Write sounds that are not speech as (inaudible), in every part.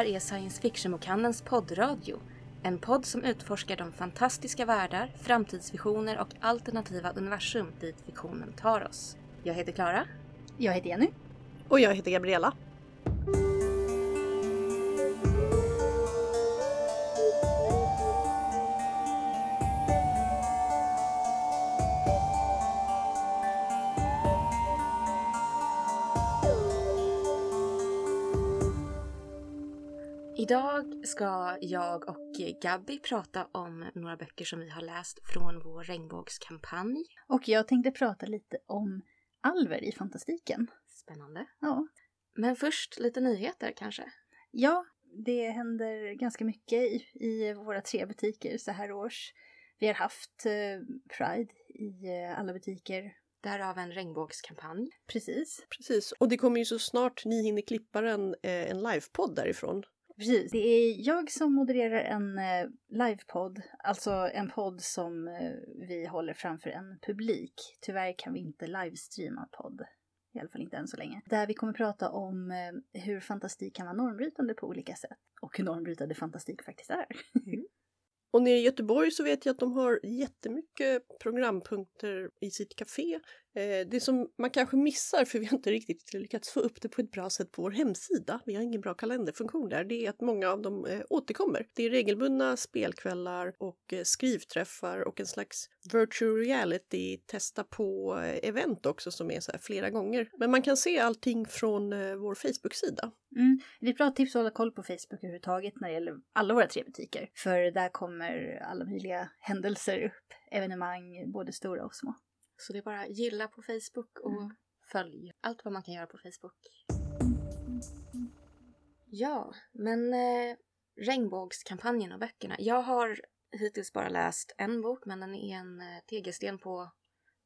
här är Science Fiction-bokhandelns poddradio. En podd som utforskar de fantastiska världar, framtidsvisioner och alternativa universum dit fiktionen tar oss. Jag heter Klara. Jag heter Jenny. Och jag heter Gabriella. Ska jag och Gabby prata om några böcker som vi har läst från vår regnbågskampanj. Och jag tänkte prata lite om alver i fantastiken. Spännande. Ja. Men först lite nyheter kanske? Ja, det händer ganska mycket i, i våra tre butiker så här års. Vi har haft eh, Pride i eh, alla butiker. Därav en regnbågskampanj. Precis. Precis, och det kommer ju så snart ni hinner klippa den eh, en livepodd därifrån. Precis. Det är jag som modererar en eh, livepodd, alltså en podd som eh, vi håller framför en publik. Tyvärr kan vi inte livestreama podd. I alla fall inte än så länge. Där vi kommer prata om eh, hur fantastik kan vara normbrytande på olika sätt. Och hur normbrytande fantastik faktiskt är. Mm. Och nere i Göteborg så vet jag att de har jättemycket programpunkter i sitt café. Eh, det som man kanske missar, för vi har inte riktigt lyckats få upp det på ett bra sätt på vår hemsida, vi har ingen bra kalenderfunktion där, det är att många av dem eh, återkommer. Det är regelbundna spelkvällar och eh, skrivträffar och en slags virtual reality testa på event också som är så här flera gånger. Men man kan se allting från vår Facebook-sida. Mm. Det är ett bra tips att hålla koll på Facebook överhuvudtaget när det gäller alla våra tre butiker. För där kommer alla möjliga händelser upp, evenemang, både stora och små. Så det är bara gilla på Facebook och Mm. följ allt vad man kan göra på Facebook. Ja, men eh, regnbågskampanjen och böckerna. Jag har hittills bara läst en bok, men den är en eh, tegelsten på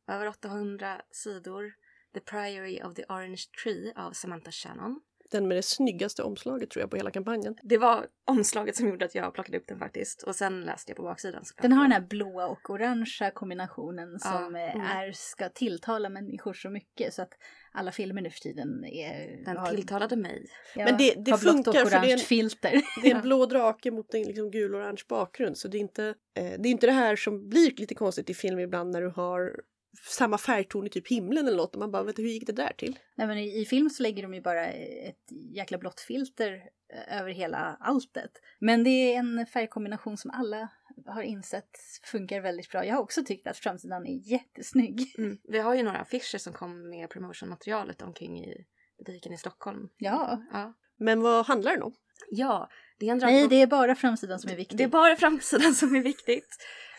över 800 sidor. The Priory of the Orange Tree av Samantha Shannon. Den med det snyggaste omslaget tror jag på hela kampanjen. Det var omslaget som gjorde att jag plockade upp den faktiskt. Och sen läste jag på baksidan såklart. Den har den här blåa och orangea kombinationen Ja, som eh, mm. är, ska tilltala människor så mycket så att alla filmer nu för tiden är... Den har- tilltalade mig. ja, Men det- det har blått och funkar, för det är orange en- filter. Det är en (laughs) blå drake mot en liksom gul-orange bakgrund så det är, inte, eh, det är inte det här som blir lite konstigt i film ibland när du har samma färgton i typ himlen eller något och man bara vet hur gick det där till? Nej men i, i film så lägger de ju bara ett jäkla blått filter eh, över hela alltet. Men det är en färgkombination som alla har insett funkar väldigt bra. Jag har också tyckt att framsidan är jättesnygg. (laughs) Mm. Vi har ju några affischer som kom med promotionmaterialet omkring i butiken i Stockholm. Ja. Ja, Men vad handlar den om? ja det är en Nej, dragbok. det är bara framsidan som är viktig. Det är bara framsidan som är viktigt.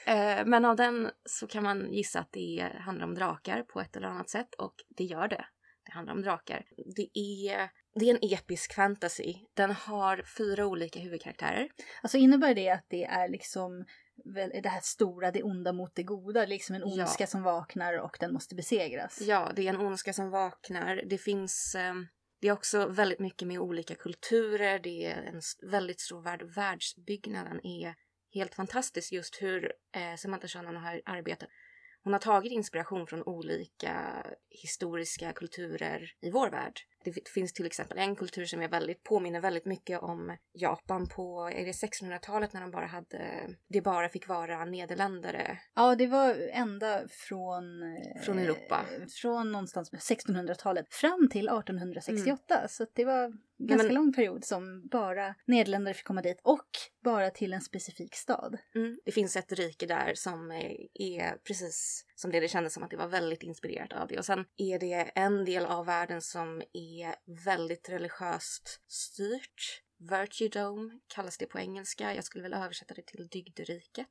Eh, men av den så kan man gissa att det handlar om drakar på ett eller annat sätt och det gör det. Det handlar om drakar. Det är, det är en episk fantasy. Den har fyra olika huvudkaraktärer. Alltså innebär det att det är liksom det här stora, det onda mot det goda, liksom en Ja. ondska som vaknar och den måste besegras. Ja, det är en ondska som vaknar. Det finns... Eh, det är också väldigt mycket med olika kulturer. Det är en väldigt stor värld. Världsbyggnaden är helt fantastiskt just hur eh, Samantha Shannon har arbetat. Hon har tagit inspiration från olika historiska kulturer i vår värld. Det fi- finns till exempel en kultur som är väldigt, påminner väldigt mycket om Japan på är det 1600-talet när de bara hade, det bara fick vara nederländare. Ja, det var ända från... eh, Från Europa. Från någonstans med 1600-talet fram till 1868. Så att det var en ganska Mm. men- lång period som bara nederländare fick komma dit och bara till en specifik stad. Mm. Det finns ett rike där som är, är precis som det det kändes som att det var väldigt inspirerat av det. Och sen är det en del av världen som är väldigt religiöst styrt. Virtue Dome kallas det på engelska. Jag skulle väl översätta det till dygderiket.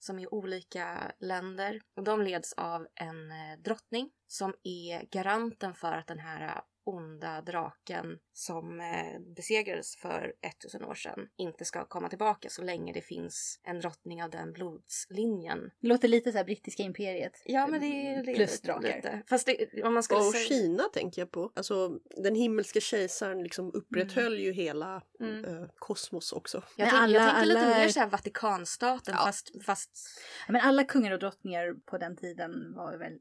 Som är olika länder. Och de leds av en eh, drottning som är garanten för att den här onda draken som eh, besegrades för 1000 år sedan inte ska komma tillbaka så länge det finns en drottning av den blodslinjen. Det låter lite så här brittiska imperiet. Ja, men det är det är Plus drakar. lite. Fast det, om man skulle Och säga... Kina tänker jag på. Alltså den himmelske kejsaren liksom upprätthöll ju hela Mm. eh, kosmos också. Jag, tänk, jag alla- tänker lite alla- mer såhär Vatikanstaten Ja. fast, fast... Men alla kungar och drottningar på den tiden var väl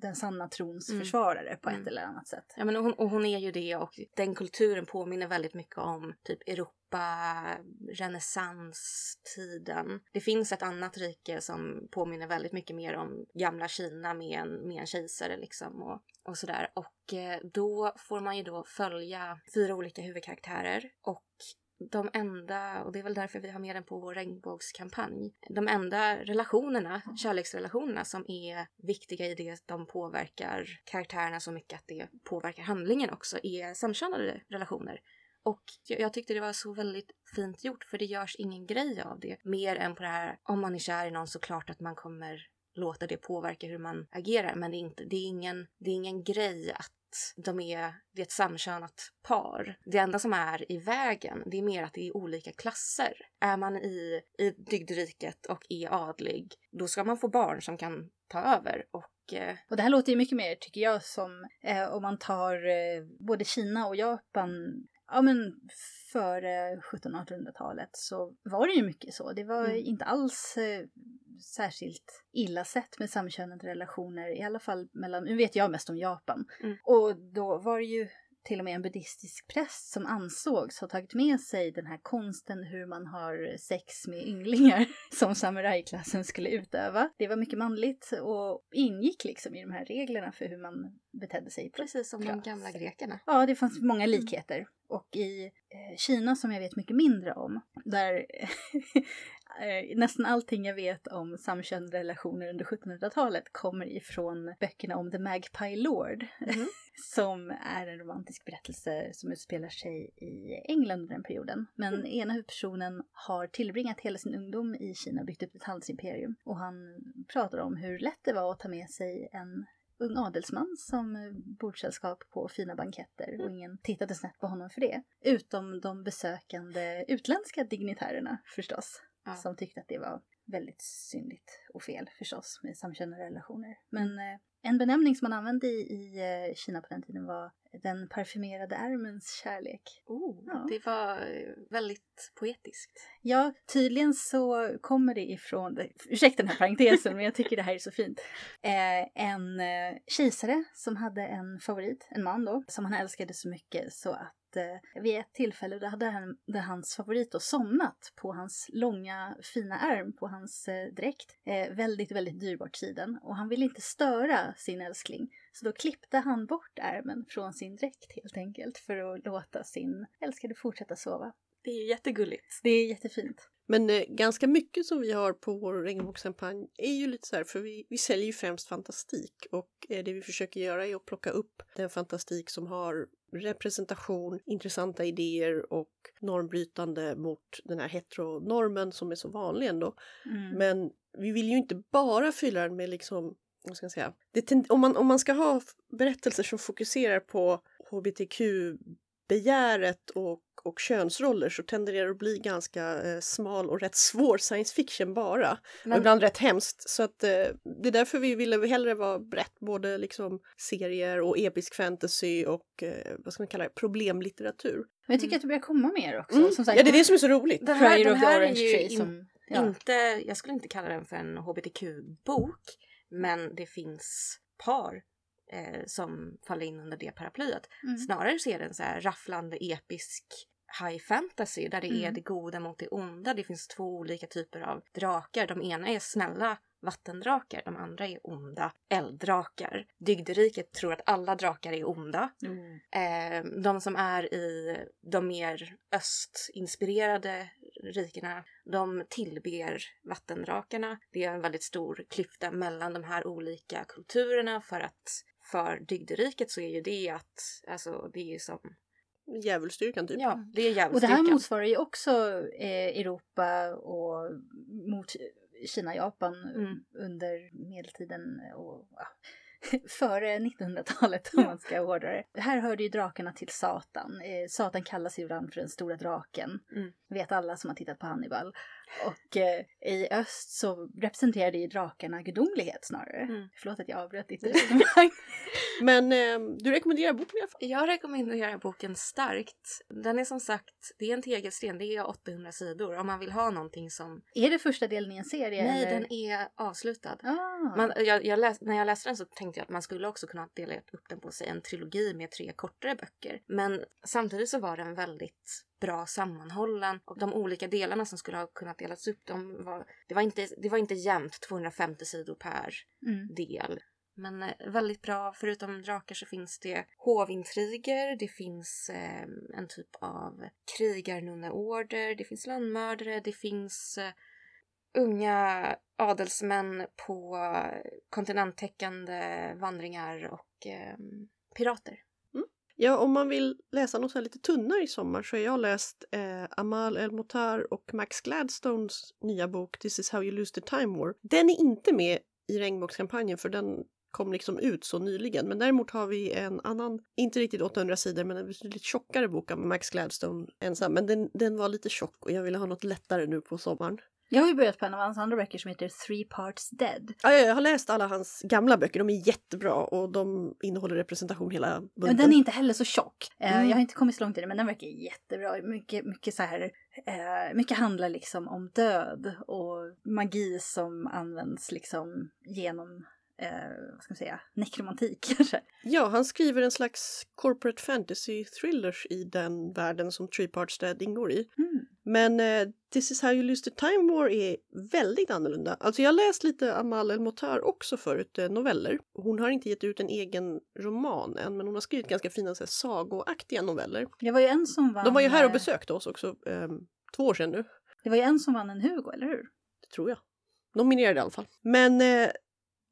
den sanna trons Mm. försvarare på Mm. ett eller annat sätt. Ja, men hon, och hon är ju det och den kulturen påminner väldigt mycket om typ Europa renässanstiden. Det finns ett annat rike som påminner väldigt mycket mer om gamla Kina med en, med en kejsare liksom och, och sådär. Och eh, då får man ju då följa fyra olika huvudkaraktärer och de enda, och det är väl därför vi har med den på vår regnbågskampanj, de enda relationerna, kärleksrelationerna som är viktiga i det de påverkar karaktärerna så mycket att det påverkar handlingen också är samkönade relationer. Och jag tyckte det var så väldigt fint gjort för det görs ingen grej av det. Mer än på det här, om man är kär i någon så klart att man kommer låta det påverka hur man agerar. Men det är, inte, det är, ingen, det är ingen grej att de är, det är ett samkönat par. Det enda som är i vägen, det är mer att det är olika klasser. Är man i, i dygdriket och är adlig, då ska man få barn som kan ta över och eh, Och det här låter ju mycket mer, tycker jag, som eh, om man tar eh, både Kina och Japan ja men före 1700-1800-talet så var det ju mycket så. Det var Mm. inte alls eh, särskilt illa sett med samkönade relationer, i alla fall mellan, nu vet jag mest om Japan. Mm. Och då var det ju till och med en buddhistisk präst som ansågs ha tagit med sig den här konsten hur man har sex med ynglingar (laughs) som samurajklassen skulle utöva. Det var mycket manligt och ingick liksom i de här reglerna för hur man betedde sig. precis som de gamla grekerna. Ja, det fanns många likheter. Och i eh, Kina som jag vet mycket mindre om, där (laughs) eh, nästan allting jag vet om samkönade relationer under 1700-talet kommer ifrån böckerna om The Magpie Lord. Mhm. (laughs) som är en romantisk berättelse som utspelar sig i England under den perioden. Men Mm. ena huvudpersonen har tillbringat hela sin ungdom i Kina och byggt upp ett handelsimperium. Och han pratar om hur lätt det var att ta med sig en ung adelsman som bordssällskap på fina banketter och ingen tittade snett på honom för det. Utom de besökande utländska dignitärerna förstås, Ja. som tyckte att det var väldigt syndigt och fel förstås med samkönade relationer. Men eh, en benämning som man använde i, i eh, Kina på den tiden var den parfymerade ärmens kärlek. Oh, Ja. Det var eh, väldigt poetiskt. Ja, tydligen så kommer det ifrån, ursäkta den här parentesen men jag tycker det här är så fint. Eh, en eh, kejsare som hade en favorit, en man då, som han älskade så mycket så att eh, vid ett tillfälle då hade han, där hans favorit då somnat på hans långa fina ärm på hans eh, dräkt. Eh, väldigt, väldigt dyrbart siden och han ville inte störa sin älskling. Så då klippte han bort ärmen från sin dräkt helt enkelt för att låta sin älskade fortsätta sova. Det är ju jättegulligt. Det är jättefint. Men eh, ganska mycket som vi har på vår regnbågskampanj är ju lite så här, för vi, vi säljer ju främst fantastik och eh, det vi försöker göra är att plocka upp den fantastik som har representation, intressanta idéer och normbrytande mot den här heteronormen som är så vanlig ändå. Mm. Men vi vill ju inte bara fylla den med liksom, vad ska jag säga, om, man, om man ska ha berättelser som fokuserar på hbtq-begäret och, och könsroller så tenderar det att bli ganska eh, smal och rätt svår science fiction bara. Och Men, ibland rätt hemskt. Så att eh, det är därför vi ville hellre vara brett, både liksom serier och episk fantasy och eh, vad ska man kalla det, problemlitteratur. Men jag tycker Mm. att det börjar komma mer också. Mm. Som sagt, Ja, det är det som är så roligt. den här, den här är Orange ju Tree in, som... Ja. inte, jag skulle inte kalla den för en hbtq-bok, men det finns par eh, som faller in under det paraplyet. Mm. Snarare så är det en så här rafflande episk high fantasy där det är Mm. det goda mot det onda. Det finns två olika typer av drakar. De ena är snälla vattendrakar, de andra är onda elddrakar. Dygderiket tror att alla drakar är onda. Mm. Eh, de som är i de mer östinspirerade rikena, de tillber vattendrakarna. Det är en väldigt stor klyfta mellan de här olika kulturerna för att för dygderiket så är ju det att, alltså det är ju som, Djävulsstyrkan typ. ja, det är Och det här motsvarar ju också eh, Europa och mot Kina-Japan Mm. under medeltiden och ja, (laughs) före 1900-talet om man ska hårdra det. Här hörde ju drakarna till Satan. Eh, Satan kallas ju ibland för den stora draken. Mm. Vet alla som har tittat på Hannibal. Och eh, i öst så representerade ju drakarna gudomlighet snarare. Mm. Förlåt att jag avbröt ditt resonemang. (laughs) Men eh, du rekommenderar boken i alla fall? Jag rekommenderar boken starkt. Den är som sagt, det är en tegelsten, det är 800 sidor. Om man vill ha någonting som... är det första delen i en serie? Nej, eller? den är avslutad. Ah. Man, jag, jag läs, när jag läste den så tänkte jag att man skulle också kunna dela upp den på sig en trilogi med tre kortare böcker. Men samtidigt så var den väldigt bra sammanhållen och de olika delarna som skulle ha kunnat delas upp, de var, det, var inte, det var inte jämnt 250 sidor per Mm. del. Men eh, väldigt bra. Förutom drakar så finns det hovintriger, det finns eh, en typ av krigarnunneorder, det finns lönnmördare, det finns eh, unga adelsmän på kontinenttäckande vandringar och eh, pirater. Ja, om man vill läsa något så här lite tunnare i sommar så har jag läst eh, Amal El-Motar och Max Gladstones nya bok This is how you lose the time war. Den är inte med i regnbågskampanjen för den kom liksom ut så nyligen. Men däremot har vi en annan, inte riktigt 800 sidor, men en betydligt tjockare bok av Max Gladstone ensam. Men den, den var lite tjock och jag ville ha något lättare nu på sommaren. Jag har ju börjat på en av hans andra böcker som heter Three Parts Dead. Ja, jag har läst alla hans gamla böcker, de är jättebra och de innehåller representation hela bunten. Men den är inte heller så tjock. Eh, Mm. Jag har inte kommit så långt i den men den verkar jättebra. Mycket, mycket så här, eh, mycket handlar liksom om död och magi som används liksom genom, eh, vad ska man säga, nekromantik (laughs) kanske. Ja, han skriver en slags corporate fantasy thrillers i den världen som Three Parts Dead ingår i. Mm. Men eh, This is how you lose the time war är väldigt annorlunda. Alltså jag läst lite Amal El-Motar också förut, eh, noveller. Hon har inte gett ut en egen roman än, men hon har skrivit ganska fina så här, sagoaktiga noveller. Det var ju en som vann... De var ju här och eh, besökte oss också, eh, två år sedan nu, Det var ju en som vann en Hugo, eller hur? det tror jag. Nominerad i alla fall. Men, eh,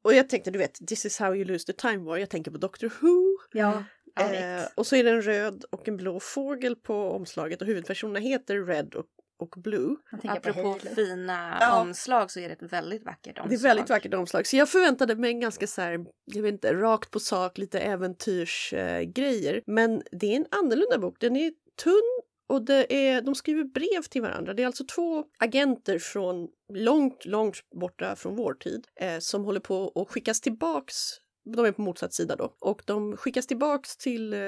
och jag tänkte, du vet, This is how you lose the time war, jag tänker på Doctor Who. Ja Eh, och så är det en röd och en blå fågel på omslaget och huvudpersonerna heter Red och, och Blue. På Apropå fina Ja. omslag så är det ett väldigt vackert omslag. Det är väldigt vackert omslag. Så jag förväntade mig en ganska så här, jag vet inte, rakt på sak, lite äventyrsgrejer. Eh. Men det är en annorlunda bok. Den är tunn och det är, de skriver brev till varandra. Det är alltså två agenter från långt, långt borta från vår tid eh, som håller på att skickas tillbaks de är på motsatt sida då. Och de skickas tillbaks till eh,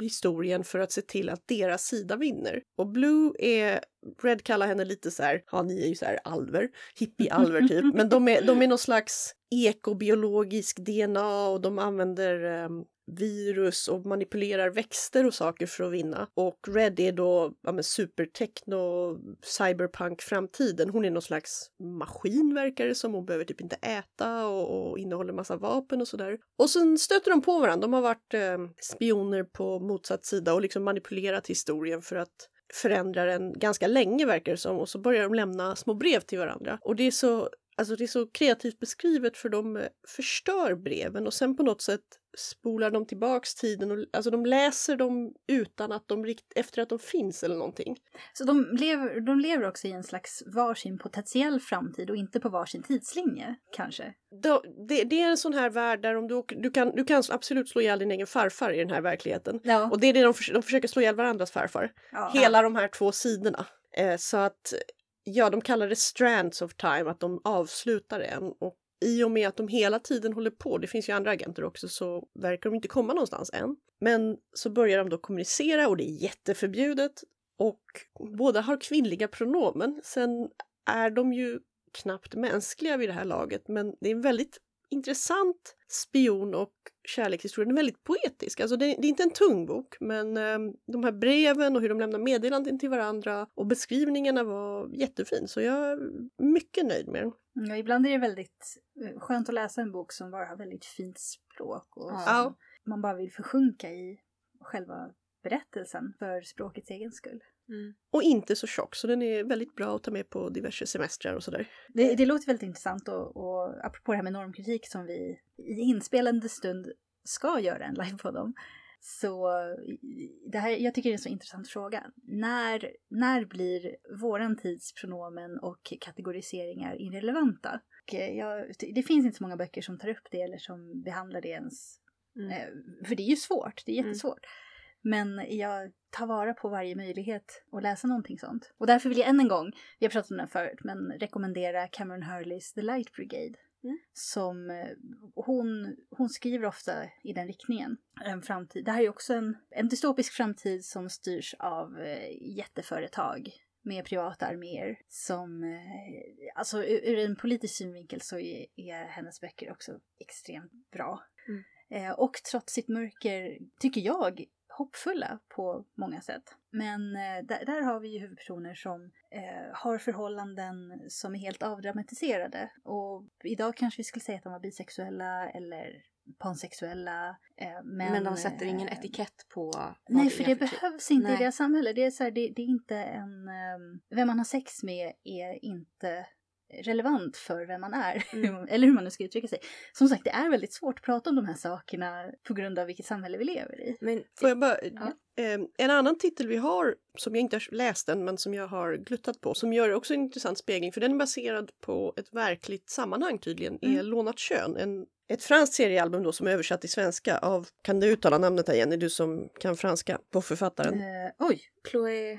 historien för att se till att deras sida vinner. Och Blue är, Red kallar henne lite så här, ja ni är ju så här alver, hippie-alver typ, (laughs) men de är, de är någon slags ekobiologisk DNA och de använder eh, virus och manipulerar växter och saker för att vinna. Och Red är då ja, men supertechno, cyberpunk-framtiden. Hon är någon slags maskin verkar det som. Hon behöver typ inte äta och, och innehåller massa vapen och sådär. Och sen stöter de på varandra. De har varit eh, spioner på motsatt sida och liksom manipulerat historien för att förändra den ganska länge verkar det som. Och så börjar de lämna små brev till varandra. Och det är så Alltså det är så kreativt beskrivet för de eh, förstör breven och sen på något sätt spolar de tillbaks tiden och alltså de läser dem utan att de rikt, efter att de finns eller någonting. Så de lever, de lever också i en slags varsin potentiell framtid och inte på varsin tidslinje, kanske. Då, det, det är en sån här värld där om du, du, kan, du kan absolut slå ihjäl din egen farfar i den här verkligheten. Ja. Och det är det de, de försöker slå ihjäl varandras farfar. ja. Hela de här två sidorna. Eh, så att, ja, de kallar det strands of time, att de avslutar en. Och i och med att de hela tiden håller på, det finns ju andra agenter också, så verkar de inte komma någonstans än. Men så börjar de då kommunicera och det är jätteförbjudet. Och båda har kvinnliga pronomen. Sen är de ju knappt mänskliga vid det här laget, men det är en väldigt intressant spion och kärlekshistoria. Den är väldigt poetisk. Alltså det, det är inte en tung bok, men eh, de här breven och hur de lämnar meddelanden till varandra och beskrivningarna var jättefin. Så jag är mycket nöjd med den. Ja, ibland är det väldigt eh, skönt att läsa en bok som bara har väldigt fint språk och Ja. man bara vill försjunka i själva berättelsen för språkets egen skull. Mm. Och inte så tjock, så den är väldigt bra att ta med på diverse semestrar och sådär. Det, det låter väldigt intressant och, och apropå det här med normkritik som vi i inspelande stund ska göra en livepodd om. Så det här, jag tycker det är en så intressant fråga. När, när blir våran tids pronomen och kategoriseringar irrelevanta? Och eh, jag, det finns inte så många böcker som tar upp det eller som behandlar det ens. Mm. Eh, För det är ju svårt, det är Mm. Men jag tar vara på varje möjlighet att läsa någonting sånt. Och därför vill jag än en gång, vi har pratat om den förut, men rekommendera Cameron Hurleys The Light Brigade. Mm. Som eh, hon, hon skriver ofta i den riktningen. En framtid. Det här är också en, en dystopisk framtid som styrs av eh, jätteföretag med privata arméer som, eh, alltså ur, ur en politisk synvinkel så är, är hennes böcker också extremt bra. Mm. Eh, och trots sitt mörker, tycker jag, hoppfulla på många sätt. Men eh, där, där, har vi ju huvudpersoner som eh, har förhållanden som är helt avdramatiserade. Och idag kanske vi skulle säga att de var bisexuella eller pansexuella. Eh, men, men de sätter ingen eh, etikett på Nej, för det, för behövs typ. inte nej. i deras samhälle. Det är, så här, det, det, är inte en... Um, vem man har sex med är inte relevant för vem man är. (laughs) Mm. Eller hur man nu ska uttrycka sig. Som sagt, det är väldigt svårt att prata om de här sakerna på grund av vilket samhälle vi lever i. Men får jag bara... Ja. Eh, en annan titel vi har, som jag inte har läst än, men som jag har gluttat på, som gör också en intressant spegling, för den är baserad på ett verkligt sammanhang tydligen, mm. är Lånat kön. En, ett franskt seriealbum då som är översatt till svenska av, kan du uttala namnet här Jenny, du som kan franska, på författaren? Uh, oj! Chloé,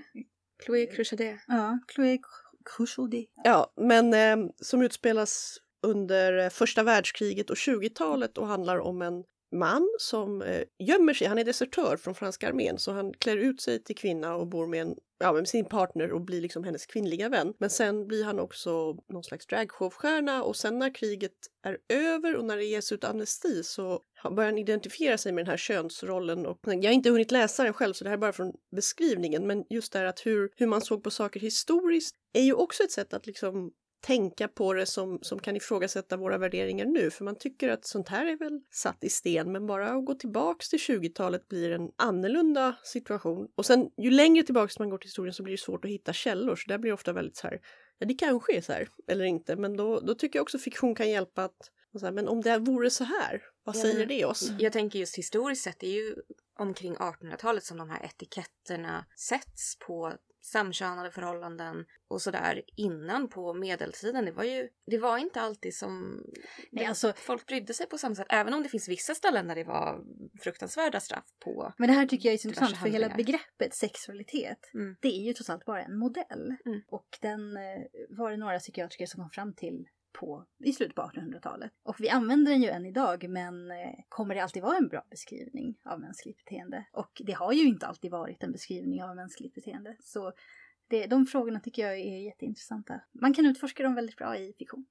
Chloé Cruchadet. Ja, Chloé Cruchadet. Ja, men eh, som utspelas under eh, första världskriget och 20-talet och handlar om en man som eh, gömmer sig. Han är desertör från franska armén så han klär ut sig till kvinna och bor med, en, ja, med sin partner och blir liksom hennes kvinnliga vän. Men sen blir han också någon slags dragshowstjärna och sen när kriget är över och när det ges ut amnesti så börjar han identifiera sig med den här könsrollen. Och, jag har inte hunnit läsa den själv så det här är bara från beskrivningen men just det här att hur, hur man såg på saker historiskt är ju också ett sätt att liksom tänka på det som, som kan ifrågasätta våra värderingar nu. För man tycker att sånt här är väl satt i sten, men bara att gå tillbaks till 20-talet blir en annorlunda situation. Och sen ju längre tillbaks man går till historien så blir det svårt att hitta källor, så där blir det ofta väldigt så här, ja det kanske är så här, eller inte, men då, då tycker jag också fiktion kan hjälpa att men om det vore så här, vad säger det oss? Jag tänker just historiskt sett, det är ju omkring 1800-talet som de här etiketterna sätts på samkönade förhållanden och sådär innan på medeltiden. Det var ju det var inte alltid som Nej, alltså, folk brydde sig på samma sätt. Även om det finns vissa ställen där det var fruktansvärda straff på. Men det här tycker jag är så intressant för hela begreppet sexualitet. Mm. Det är ju trots allt bara en modell. Mm. Och den eh, var det några psykiatriker som kom fram till på, i slutet på 1800-talet. Och vi använder den ju än idag men eh, kommer det alltid vara en bra beskrivning av mänskligt beteende? Och det har ju inte alltid varit en beskrivning av mänskligt beteende. Så det, de frågorna tycker jag är jätteintressanta. Man kan utforska dem väldigt bra i fiktion.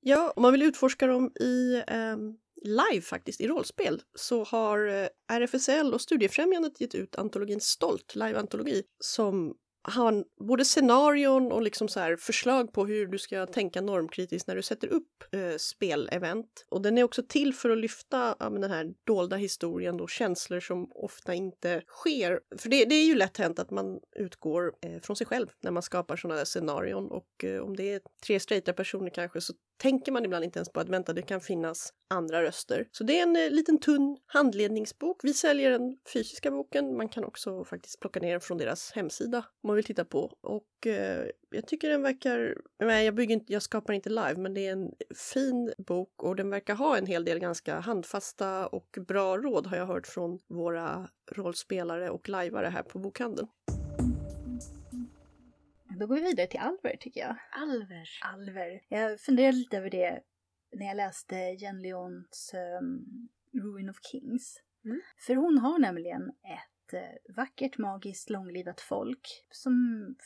Ja, om man vill utforska dem i eh, live faktiskt, i rollspel, så har eh, RFSL och Studiefrämjandet gett ut antologin Stolt, live-antologi, som har både scenarion och liksom så här förslag på hur du ska tänka normkritiskt när du sätter upp eh, spelevent. Och den är också till för att lyfta ja, den här dolda historien och känslor som ofta inte sker. För det, det är ju lätt hänt att man utgår eh, från sig själv när man skapar sådana där scenarion och eh, om det är tre straighta personer kanske så tänker man ibland inte ens på att vänta, det kan finnas andra röster. Så det är en eh, liten tunn handledningsbok. Vi säljer den fysiska boken. Man kan också faktiskt plocka ner den från deras hemsida om man vill titta på. Och eh, jag tycker den verkar, nej jag, bygger inte, jag skapar inte live, men det är en fin bok och den verkar ha en hel del ganska handfasta och bra råd har jag hört från våra rollspelare och lajvare här på bokhandeln. Då går vi vidare till Alver tycker jag. Alver. Alver. Jag funderade lite över det när jag läste Jen Leons um, Ruin of Kings. Mm. För hon har nämligen ett uh, vackert, magiskt, långlivat folk som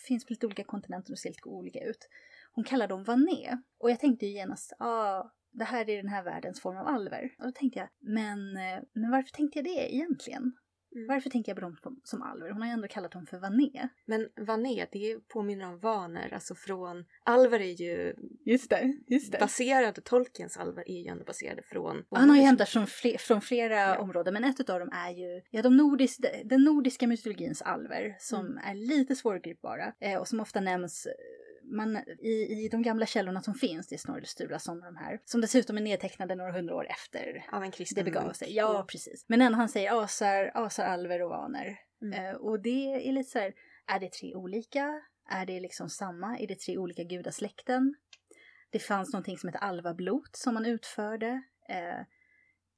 finns på lite olika kontinenter och ser lite olika ut. Hon kallar dem Vané. Och jag tänkte ju genast, ja, ah, det här är den här världens form av alver. Och då tänkte jag, men, eh, men varför tänkte jag det egentligen? Mm. Varför tänker jag på dem som alver? Hon har ju ändå kallat dem för vané. Men vané, det påminner om vaner, alltså från... Alver är ju... Just det, just det. Baserade, Tolkiens alver är ju ändå baserade från... Han har ju hämtat från, fler, från flera ja. områden, men ett av dem är ju ja, de nordisk, den nordiska mytologins alver som mm. är lite svårgripbara eh, och som ofta nämns man, i, i de gamla källorna som finns, det är Snorre Sturlason och de här, som dessutom är nedtecknade några hundra år efter Av en kristen det begav sig. Ja, mm. precis. Men ändå han säger asar, asar, alver och vaner. Mm. Uh, och det är lite så här, är det tre olika? Är det liksom samma? Är det tre olika gudasläkten? Det fanns någonting som heter alvablot som man utförde. Uh,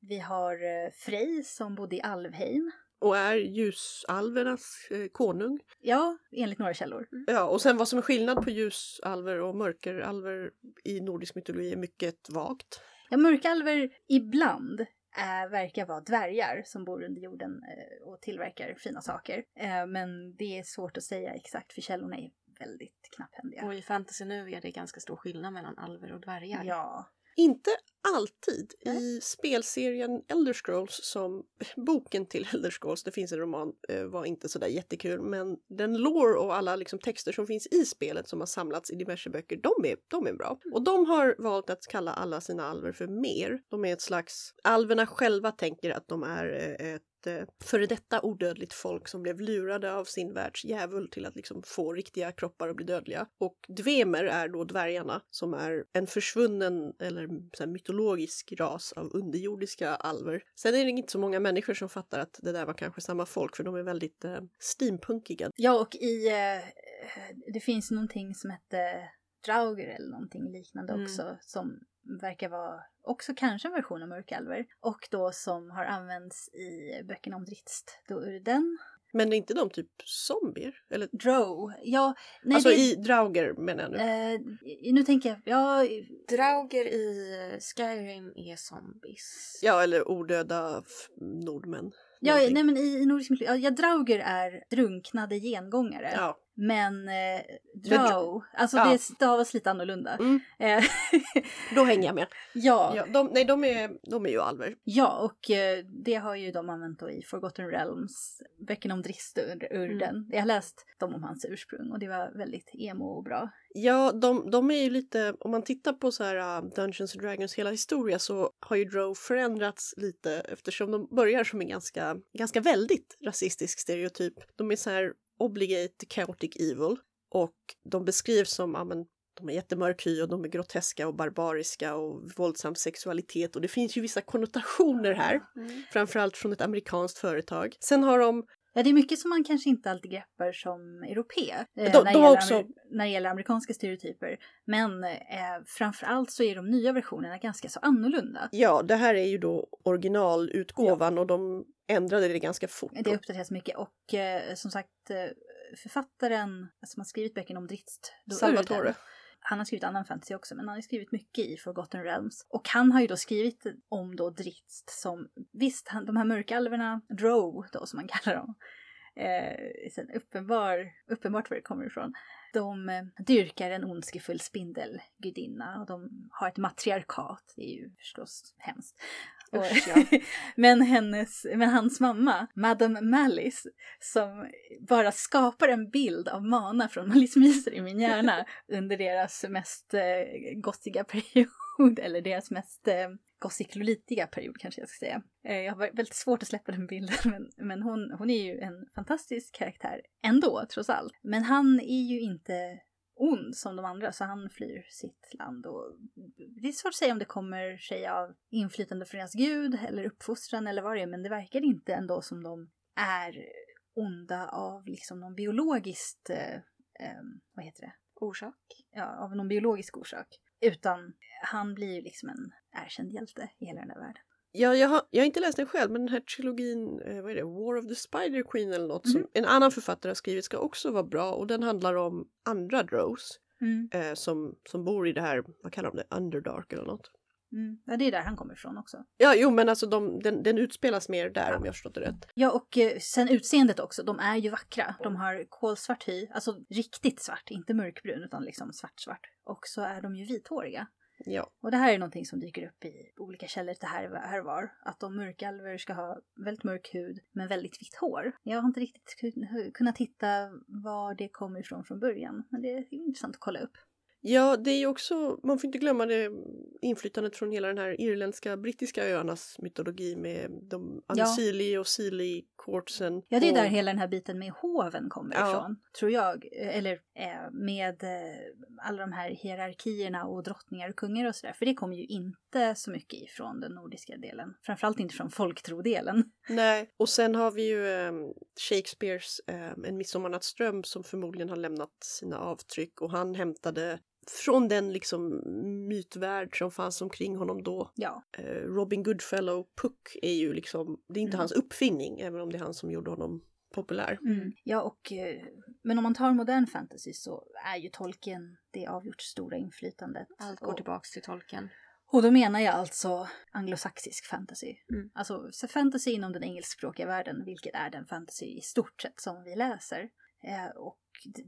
vi har uh, Frej som bodde i Alvheim och är ljusalvernas eh, konung. Ja, enligt några källor. Mm. Ja, och sen vad som är skillnad på ljusalver och mörkeralver i nordisk mytologi är mycket vagt. Ja, mörkalver ibland är, verkar vara dvärgar som bor under jorden eh, och tillverkar fina saker. Eh, men det är svårt att säga exakt för källorna är väldigt knapphändiga. Och i fantasy nu är det ganska stor skillnad mellan alver och dvärgar. Ja. Inte alltid. I spelserien Elder Scrolls, som (laughs) boken till Elder Scrolls, det finns en roman, eh, var inte sådär jättekul, men den lore och alla liksom texter som finns i spelet som har samlats i diverse böcker, de är, de är bra. Och de har valt att kalla alla sina alver för mer. De är ett slags, alverna själva tänker att de är eh, ett före detta odödligt folk som blev lurade av sin världs djävul till att liksom få riktiga kroppar och bli dödliga. Och dvemer är då dvärgarna som är en försvunnen eller så mytologisk ras av underjordiska alver. Sen är det inte så många människor som fattar att det där var kanske samma folk för de är väldigt eh, steampunkiga. Ja, och i... Eh, det finns någonting som hette Drauger eller någonting liknande Mm. också som verkar vara också kanske en version av mörkalver och då som har använts i böckerna om Dritst. Då är det den. Men är inte de typ zombier? Eller, Drow. Ja, nej alltså det... i Drauger menar jag nu. Eh, nu tänker jag, ja, Drauger i Skyrim är zombies. Ja, eller odöda nordmän. ja Någonting. nej men i, i nordisk mytologi, ja, ja, Drauger är drunknade gengångare. Ja. Men eh, Drow, alltså ja. det stavas lite annorlunda. Mm. Eh, (laughs) Då hänger jag med. ja, Ja, de, nej, de är, de är ju alver. Ja, och eh, det har ju de använt då i Forgotten Realms, böckerna om Dristurden. Jag har läst dem om hans ursprung och det var väldigt emo och bra. Ja, de, de är ju lite, om man tittar på så här uh, Dungeons and Dragons hela historia så har ju Drow förändrats lite eftersom de börjar som en ganska, ganska väldigt rasistisk stereotyp. De är så här obligate chaotic evil och de beskrivs som, ja men de är jättemörk hy och de är groteska och barbariska och våldsam sexualitet och det finns ju vissa konnotationer här, Mm. framförallt från ett amerikanskt företag. Sen har de Ja, det är mycket som man kanske inte alltid greppar som europé. Eh, De- när, de också- när det gäller amerikanska stereotyper. Men eh, framförallt så är de nya versionerna ganska så annorlunda. Ja, det här är ju då originalutgåvan och de ändrade det ganska fort. Det uppdateras mycket och eh, som sagt eh, författaren som har skrivit böckerna om Dritst, Salvatore. Han har skrivit annan fantasy också, men han har skrivit mycket i Forgotten Realms. Och han har ju då skrivit om då Dritst som, visst, han, de här mörkalverna, Drow då som man (laughs) kallar dem, eh, uppenbar, uppenbart var det kommer ifrån. De eh, dyrkar en ondskefull spindelgudinna och de har ett matriarkat, det är ju förstås hemskt. Usch, ja. (laughs) men, hennes, men hans mamma, Madame Malice, som bara skapar en bild av Mana från Malice Miser i min hjärna (laughs) under deras mest eh, gossiga period, (laughs) eller deras mest eh, gossiklolitiga period kanske jag ska säga. Eh, jag har väldigt svårt att släppa den bilden, men, men hon, hon är ju en fantastisk karaktär ändå, trots allt. Men han är ju inte ond som de andra, så han flyr sitt land. Och det är svårt att säga om det kommer sig av inflytande från deras gud eller uppfostran eller vad det är, men det verkar inte ändå som de är onda av liksom någon biologiskt, eh, eh, vad heter det, Orsak? ja, av någon biologisk orsak. Utan han blir ju liksom en erkänd hjälte i hela den där världen. Ja, jag har, jag har inte läst den själv, men den här trilogin, eh, vad är det, War of the Spider Queen eller något som en annan författare har skrivit ska också vara bra och den handlar om andra drows Mm. eh, som, som bor i det här, vad kallar de det, Underdark eller något. Mm. Ja, det är där han kommer ifrån också. Ja, jo, men alltså de, den, den utspelas mer där om jag förstått det rätt. Ja, och eh, sen utseendet också. De är ju vackra. De har kolsvart hy, alltså riktigt svart, inte mörkbrun utan liksom svart-svart. Och så är de ju vithåriga. Ja. Och det här är någonting som dyker upp i olika källor lite här, här och var. Att de mörkalver ska ha väldigt mörk hud men väldigt vitt hår. Jag har inte riktigt kunnat hitta var det kommer ifrån från början. Men det är intressant att kolla upp. Ja, det är ju också, man får inte glömma det inflytandet från hela den här irländska, brittiska öarnas mytologi med de Ja. Ansili och Sili courtsen. Ja, det är och, där hela den här biten med hoven kommer Ja. ifrån, tror jag. Eller eh, med eh, alla de här hierarkierna och drottningar och kungar och sådär. För det kommer ju inte så mycket ifrån den nordiska delen. Framförallt inte från folktrodelen. Nej, och sen har vi ju eh, Shakespeares eh, En midsommarnattsdröm som förmodligen har lämnat sina avtryck och han hämtade från den liksom mytvärld som fanns omkring honom då. Ja, Eh, Robin Goodfellow, Puck är ju liksom, det är inte Mm. hans uppfinning även om det är han som gjorde honom populär. mm. ja och, eh, men om man tar modern fantasy så är ju Tolkien det avgjort stora inflytandet. Allt går och, tillbaks till tolken. och då menar jag alltså anglosaxisk fantasy. Mm. Alltså så fantasy inom den engelskspråkiga världen, vilket är den fantasy i stort sett som vi läser. Eh, och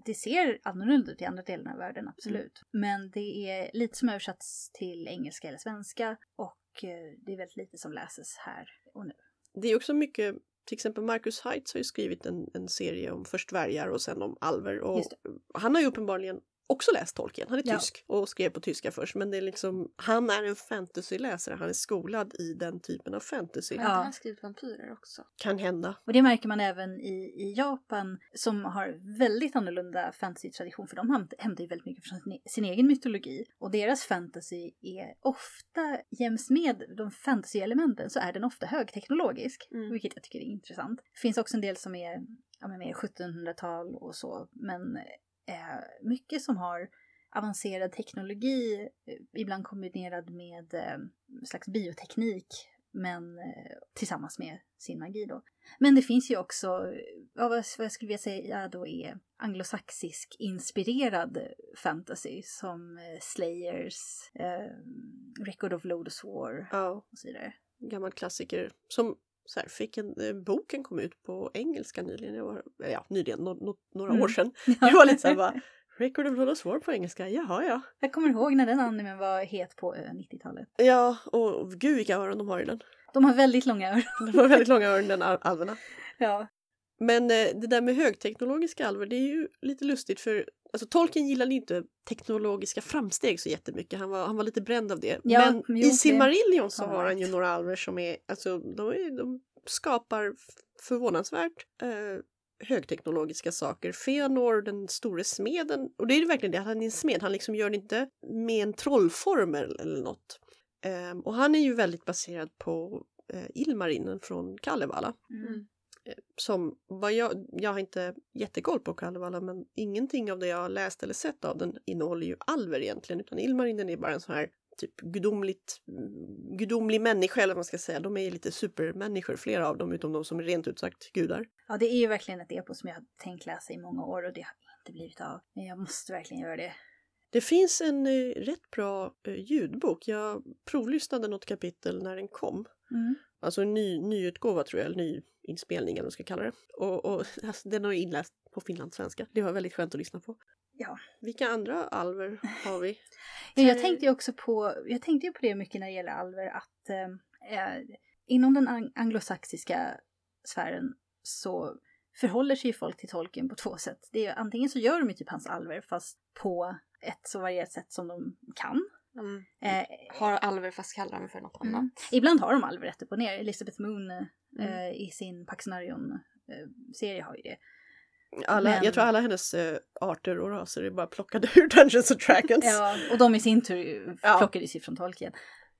det, ser annorlunda ut i andra delar av världen, absolut. Men det är lite som översatts till engelska eller svenska och eh, det är väldigt lite som läses här och nu. Det är också mycket, till exempel Marcus Heitz har ju skrivit en, en serie om först dvärgar och sen om alver och han har ju uppenbarligen också läst Tolkien. Han är Ja. tysk och skrev på tyska först men det är liksom, han är en fantasyläsare, han är skolad i den typen av fantasy. Har Ja. han skrivit vampyrer också? Kan hända. Och det märker man även i, i Japan som har väldigt annorlunda fantasy-tradition för de hämt- hämtar ju väldigt mycket från sin, sin egen mytologi. Och deras fantasy är ofta, jäms med de fantasy-elementen så är den ofta högteknologisk. Mm. Vilket jag tycker är intressant. Det finns också en del som är ja, men mer 1700-tal och så. Men eh, mycket som har avancerad teknologi, eh, ibland kombinerad med eh, slags bioteknik, men eh, tillsammans med sin magi då. Men det finns ju också, ja, vad, vad jag skulle vilja säga då är anglosaxisk inspirerad fantasy som eh, Slayers, eh, Record of Lodoss War Ja, och så vidare. gammal klassiker som så här, fick en, eh, boken kom ut på engelska nyligen, jag var, eh, ja nyligen, no, no, några Mm. år sedan. (laughs) Det var lite såhär bara, (laughs) Record of Blood War på engelska, jaha ja. Jag kommer ihåg när den animen var het på eh, 90-talet. Ja, och gud vilka öron de har i den. De har väldigt långa öron. (laughs) De har väldigt långa öron den al- alverna. Ja. Men eh, det där med högteknologiska alver, det är ju lite lustigt för alltså, Tolkien gillade inte teknologiska framsteg så jättemycket. Han var, han var lite bränd av det. Ja, Men jo, i Silmarillion så har han ju några alver som är, alltså de, är, de skapar förvånansvärt eh, högteknologiska saker. Feanor, den store smeden, och det är ju verkligen det, att han är en smed, han liksom gör det inte med en trollformel eller något. Ehm, och han är ju väldigt baserad på eh, Ilmarinen från Kalevala Mm. Som vad jag, jag har inte jättekoll på Kalevala men ingenting av det jag har läst eller sett av den innehåller ju alver egentligen utan Ilmarinen är bara en sån här typ gudomligt, mm, gudomlig människa eller vad man ska säga. De är ju lite supermänniskor flera av dem utom de som är rent ut sagt gudar. Ja, det är ju verkligen ett epos som jag har tänkt läsa i många år och det har inte blivit av. Men jag måste verkligen göra det. Det finns en eh, rätt bra eh, ljudbok. Jag provlyssnade något kapitel när den kom. Mm. Alltså en ny, nyutgåva tror jag, eller ny inspelning eller vad man ska kalla det. Och, och (laughs) alltså, den har jag inläst på finlandssvenska. Det var väldigt skönt att lyssna på. Ja. Vilka andra alver har vi? (laughs) Ja, jag tänkte ju också på, jag tänkte ju på det mycket när det gäller alver att eh, eh, inom den ang- anglosaxiska sfären så förhåller sig ju folk till tolken på två sätt. Det är, antingen så gör de ju typ hans alver fast på ett så varierat sätt som de kan. De Eh, har alver fast kallar dem för något Mm. annat. Ibland har de alver rätt upp och ner. Elisabeth Moon eh, Mm. i sin Paxnarion-serie har ju det. Alla, Men- Jag tror alla hennes eh, arter och raser är bara plockade (laughs) ur Dungeons and Dragons. Ja, och de i sin tur Ja. plockades ju från Tolkien.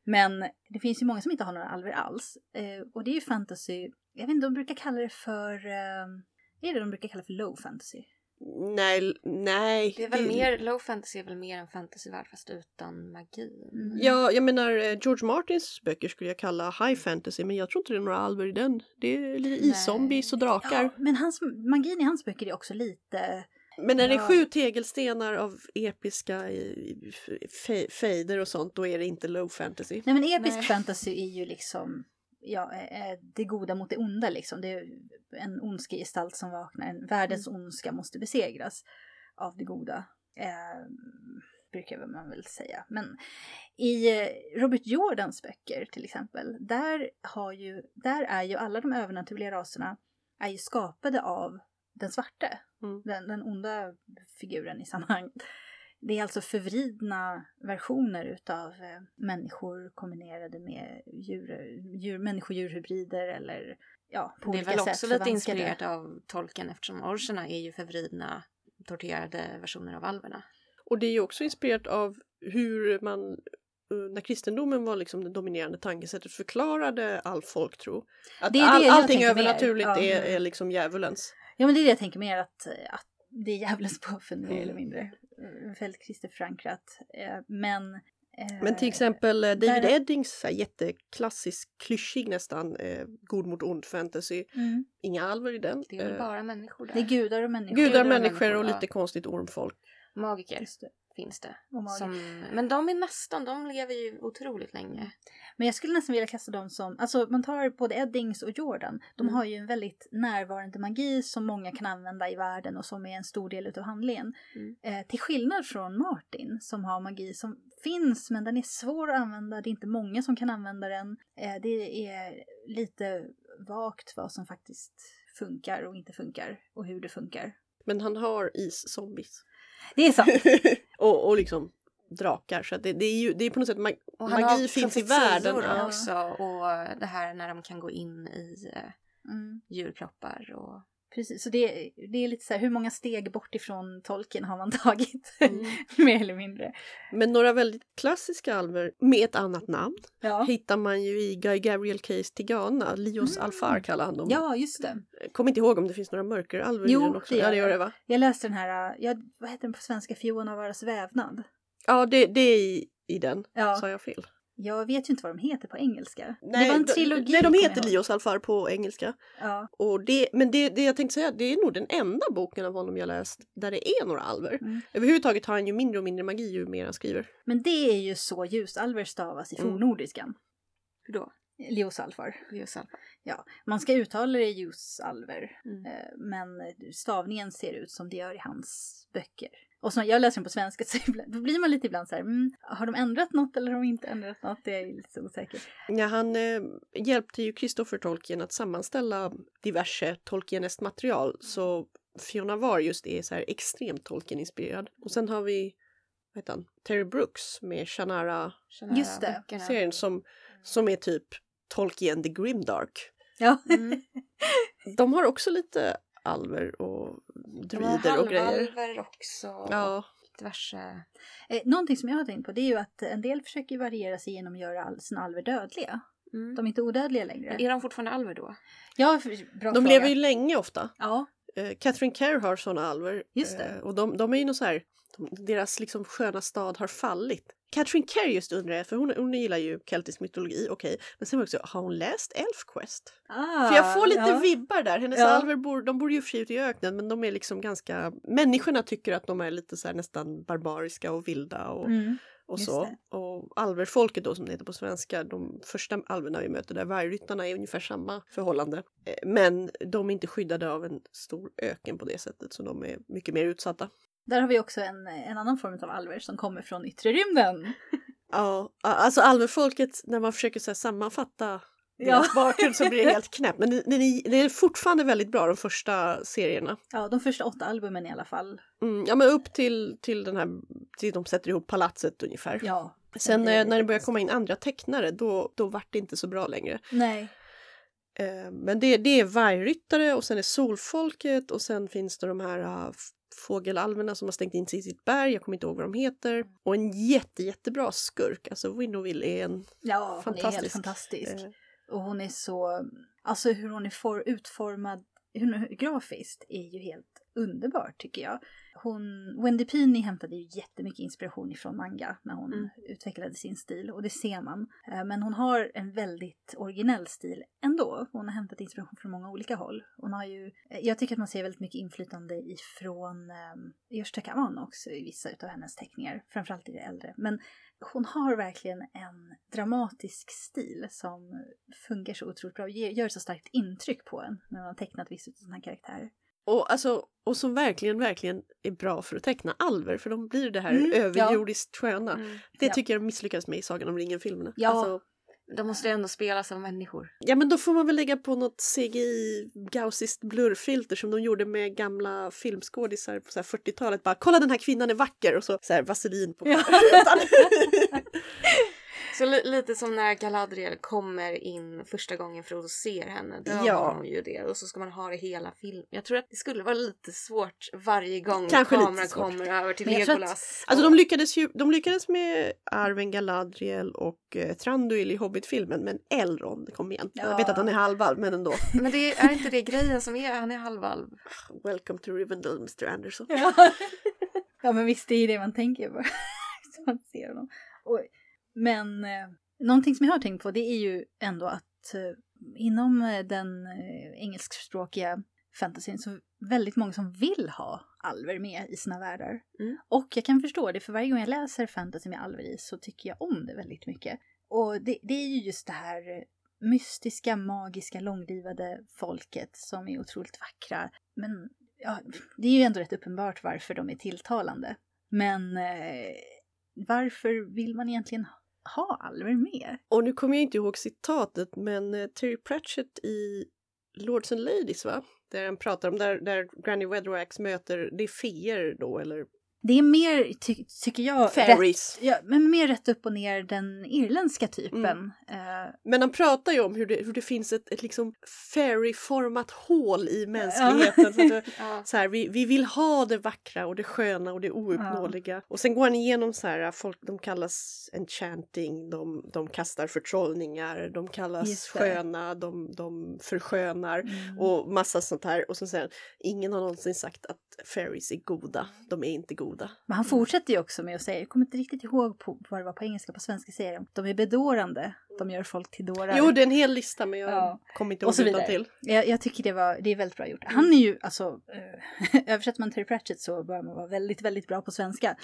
Men det finns ju många som inte har några alver alls. Eh, och det är ju fantasy, jag vet inte, de brukar kalla det för, eh, är det de brukar kalla för low fantasy? Nej, nej. Det är väl mer, low fantasy är väl mer en fantasyvärld fast utan magin. Mm. Ja, jag menar eh, George Martins böcker skulle jag kalla high fantasy men jag tror inte det är några alver i den. Det är lite iszombies och drakar. Ja, men hans, magin i hans böcker är också lite, Men när det är sju tegelstenar av episka eh, fejder och sånt då är det inte low fantasy. nej men episk Nej. fantasy är ju liksom, ja, eh, eh, det goda mot det onda liksom. Det är en ondskegestalt som vaknar, en världens ondska måste besegras av det goda. Eh, brukar man väl säga. Men i eh, Robert Jordans böcker till exempel, där, har ju, där är ju alla de övernaturliga raserna är ju skapade av den svarte, Mm. den, den onda figuren i sammanhanget. Det är alltså förvridna versioner utav eh, människor kombinerade med djur, djur, människor-djurhybrider eller ja, på det är olika väl sätt också lite inspirerat av tolken eftersom orcherna är ju förvridna torterade versioner av alverna. Och det är ju också inspirerat av hur man eh, när kristendomen var liksom det dominerande tankesättet förklarade all folktro. Att Det är det all, allting övernaturligt Ja. är, är liksom djävulens. Ja men det är det jag tänker mer att, att det är djävulens påfund mer Mm. eller mindre. Väldigt kristet förankrat. Eh, Men... eh, Men till exempel eh, David där- Eddings så här, jätteklassisk, klyschig nästan, eh, god mot ond fantasy. Mm, Inga alver i den. Det är väl bara människor där. det är gudar och människor. Gudar, Gudar och människor människor, och ja. lite konstigt ormfolk. Magiker Just det. Finns det. Som, men de är nästan, de lever ju otroligt länge. Men jag skulle nästan vilja kasta dem som, alltså man tar både Eddings och Jordan. De Mm. har ju en väldigt närvarande magi som många kan använda i världen och som är en stor del utav handlingen. Mm. Eh, till skillnad från Martin som har magi som finns men den är svår att använda. Det är inte många som kan använda den. Eh, det är lite vagt vad som faktiskt funkar och inte funkar och hur det funkar. Men han har is-zombies. Det är sant. (laughs) och, och liksom drakar. Så det, det är ju det är på något sätt mag magi finns i världen. Ja. också och det här när de kan gå in i eh, Mm. djurkroppar och... Precis, så det, det är lite så här, hur många steg bort ifrån tolken har man (laughs) tagit? Mm. Mer eller mindre. Men några väldigt klassiska alver med ett annat namn Ja, hittar man ju i Guy Gabriel Case Tigana. Lios Mm. Alfar kallar han dem. ja just det. Kommer inte ihåg om det finns några mörkeralver i Jo, den också. det gör ja, det gör det. det va? Jag läste den här, ja, vad heter den på svenska, Fiona Varas vävnad. Ja, det, det är i, i den. Ja, Sa jag fel? Jag vet ju inte vad de heter på engelska. Nej, det var en de- trilogi. Nej, de heter. Lios Alfar på engelska. Ja, Och det, men det, det jag tänkte säga, det är nog den enda boken av honom jag läst där det är några alver. Mm. Överhuvudtaget har han ju mindre och mindre magi ju mer han skriver. men det är ju så ljusalver stavas i Mm. fornnordiskan. Hur då? Liosalfar. Ljusalfa. Ja, man ska uttala det ljusalver. Mm. Eh, Men stavningen ser ut som det gör i hans böcker. Och så, jag läser den på svenska (laughs) så ibland, då blir man lite ibland så här, mm, har de ändrat något eller har de inte ändrat något? Det är jag lite så osäker. Ja, han eh, hjälpte ju Christopher Tolkien att sammanställa diverse Tolkieneskt material. Så Fiona Var just är så här extremt Tolkien-inspirerad. Och sen har vi vad heter han? Terry Brooks med Shannara-serien Shannara Just det. böckerna. som, som är typ Tolkien the Grimdark. Ja, Mm. De har också lite alver och druider och grejer. halvalver också. Ja, diverse... Eh, någonting som jag har tänkt på det är ju att en del försöker variera sig genom att göra sina alver dödliga. Mm. De är inte odödliga längre. Är de fortfarande alver då? Ja, bra de fråga. lever ju länge ofta. Ja, Eh, Catherine Kerr har såna alver. Just det. Eh, och de, de är ju något så här, de, deras liksom sköna stad har fallit. Catherine Kerr just undrar jag, för hon, hon gillar ju keltisk mytologi, okej. Men sen också, har hon läst Elfquest? ah, för jag får lite ja. vibbar där. Hennes Ja. alver bor, de bor ju för sig i öknen men de är liksom ganska, människorna tycker att de är lite så här nästan barbariska och vilda och, Mm. och så. det. Och alverfolket då som det heter på svenska, de första alverna vi möter där, vargryttarna är ungefär samma förhållande. Eh, Men de är inte skyddade av en stor öken på det sättet så de är mycket mer utsatta. Där har vi också en, en annan form av alver som kommer från yttre rymden. (laughs) Ja, alltså alverfolket, när man försöker så sammanfatta Ja. deras (laughs) bakgrund så blir det helt knäppt. Men det, det, det är fortfarande väldigt bra de första serierna. Ja, de första åtta albumen i alla fall. Mm, ja men upp till, till den här, till de sätter ihop palatset ungefär. Ja. Sen det eh, när det börjar komma in andra tecknare då, då vart det inte så bra längre. Nej. Eh, men det, det är vargryttare och sen är solfolket och sen finns det de här uh, fågelalverna som har stängt in sig i sitt berg, jag kommer inte ihåg vad de heter. Och en jätte, jättebra skurk, alltså Winnowill är en Ja, hon är helt Fantastisk. fantastisk. eh, Och hon är så, alltså hur hon är for, utformad hur, grafiskt är ju helt underbart tycker jag. Hon, Wendy Pini hämtade ju jättemycket inspiration ifrån manga när hon Mm. utvecklade sin stil och det ser man. Eh, Men hon har en väldigt originell stil ändå. Hon har hämtat inspiration från många olika håll. Hon har ju, eh, jag tycker att man ser väldigt mycket inflytande ifrån um, Yoshitaka Amano också i vissa av hennes teckningar, framförallt i det äldre. Men hon har verkligen en dramatisk stil som funkar så otroligt bra och gör så starkt intryck på en när man har tecknat vissa av sina karaktärer. Och, alltså, och som verkligen, verkligen är bra för att teckna alver för de blir det här Mm, ja. överjordiskt sköna. Mm. Det Ja. tycker jag de misslyckas med i Sagan om ringen-filmerna. Ja. Alltså, De måste ju ändå spelas av människor. Ja men då får man väl lägga på något CGI gausiskt blurfilter som de gjorde med gamla filmskådisar på så här 40-talet. Bara kolla den här kvinnan är vacker och så, så här vaselin på Ja. (laughs) (laughs) Så li- lite som när Galadriel kommer in första gången Frodo ser henne. Då Ja. har hon ju det och så ska man ha det hela filmen. Jag tror att det skulle vara lite svårt varje gång Kanske kameran kommer över till Men jag tror att- Legolas. Alltså de lyckades ju de lyckades med Arwen Galadriel och eh, Thranduil i Hobbit-filmen men Elrond, kom igen. Jag Ja. vet att han är halvalv men ändå. (laughs) Men det är inte det grejen som är, han är halvalv. (laughs) Welcome to Rivendell Mr Anderson. Ja. (laughs) ja men visst det är det man tänker på. Så man ser honom. Och, men eh, någonting som jag har tänkt på det är ju ändå att eh, inom eh, den eh, engelskspråkiga fantasyn så väldigt många som vill ha alver med i sina världar. Mm. Och jag kan förstå det, för varje gång jag läser fantasy med alver i så tycker jag om det väldigt mycket. Och det, det är ju just det här mystiska, magiska, långlivade folket som är otroligt vackra. Men ja, det är ju ändå rätt uppenbart varför de är tilltalande. Men eh, varför vill man egentligen ha alver med? Och nu kommer jag inte ihåg citatet men eh, Terry Pratchett i Lords and Ladies va? Där han pratar om där, där Granny Weatherwax möter, det är feer då eller? Det är mer, ty tycker jag, Fairies. Rätt, ja, men mer rätt upp och ner den irländska typen. Mm. Eh, Men han pratar ju om hur det, hur det finns ett, ett liksom fairy-format hål i mänskligheten. Så att (laughs) det, så här, vi, vi vill ha det vackra och det sköna och det ouppnåeliga. Och sen går han igenom så här, folk de kallas enchanting, de, de kastar förtrollningar, de kallas sköna, de, de förskönar mm. och massa sånt här. Och så han, ingen har någonsin sagt att fairies är goda, de är inte goda. Men han fortsätter ju också med att säga, jag kommer inte riktigt ihåg på, vad det var på engelska, på svenska säger de, de är bedårande, de gör folk till dårar. Jo, det är en hel lista men jag Ja. kommer inte ihåg utan till. Jag, jag tycker det, var, det är väldigt bra gjort. Han är ju, alltså, eh, (laughs) översätter man Terry Pratchett så bör man vara väldigt, väldigt bra på svenska.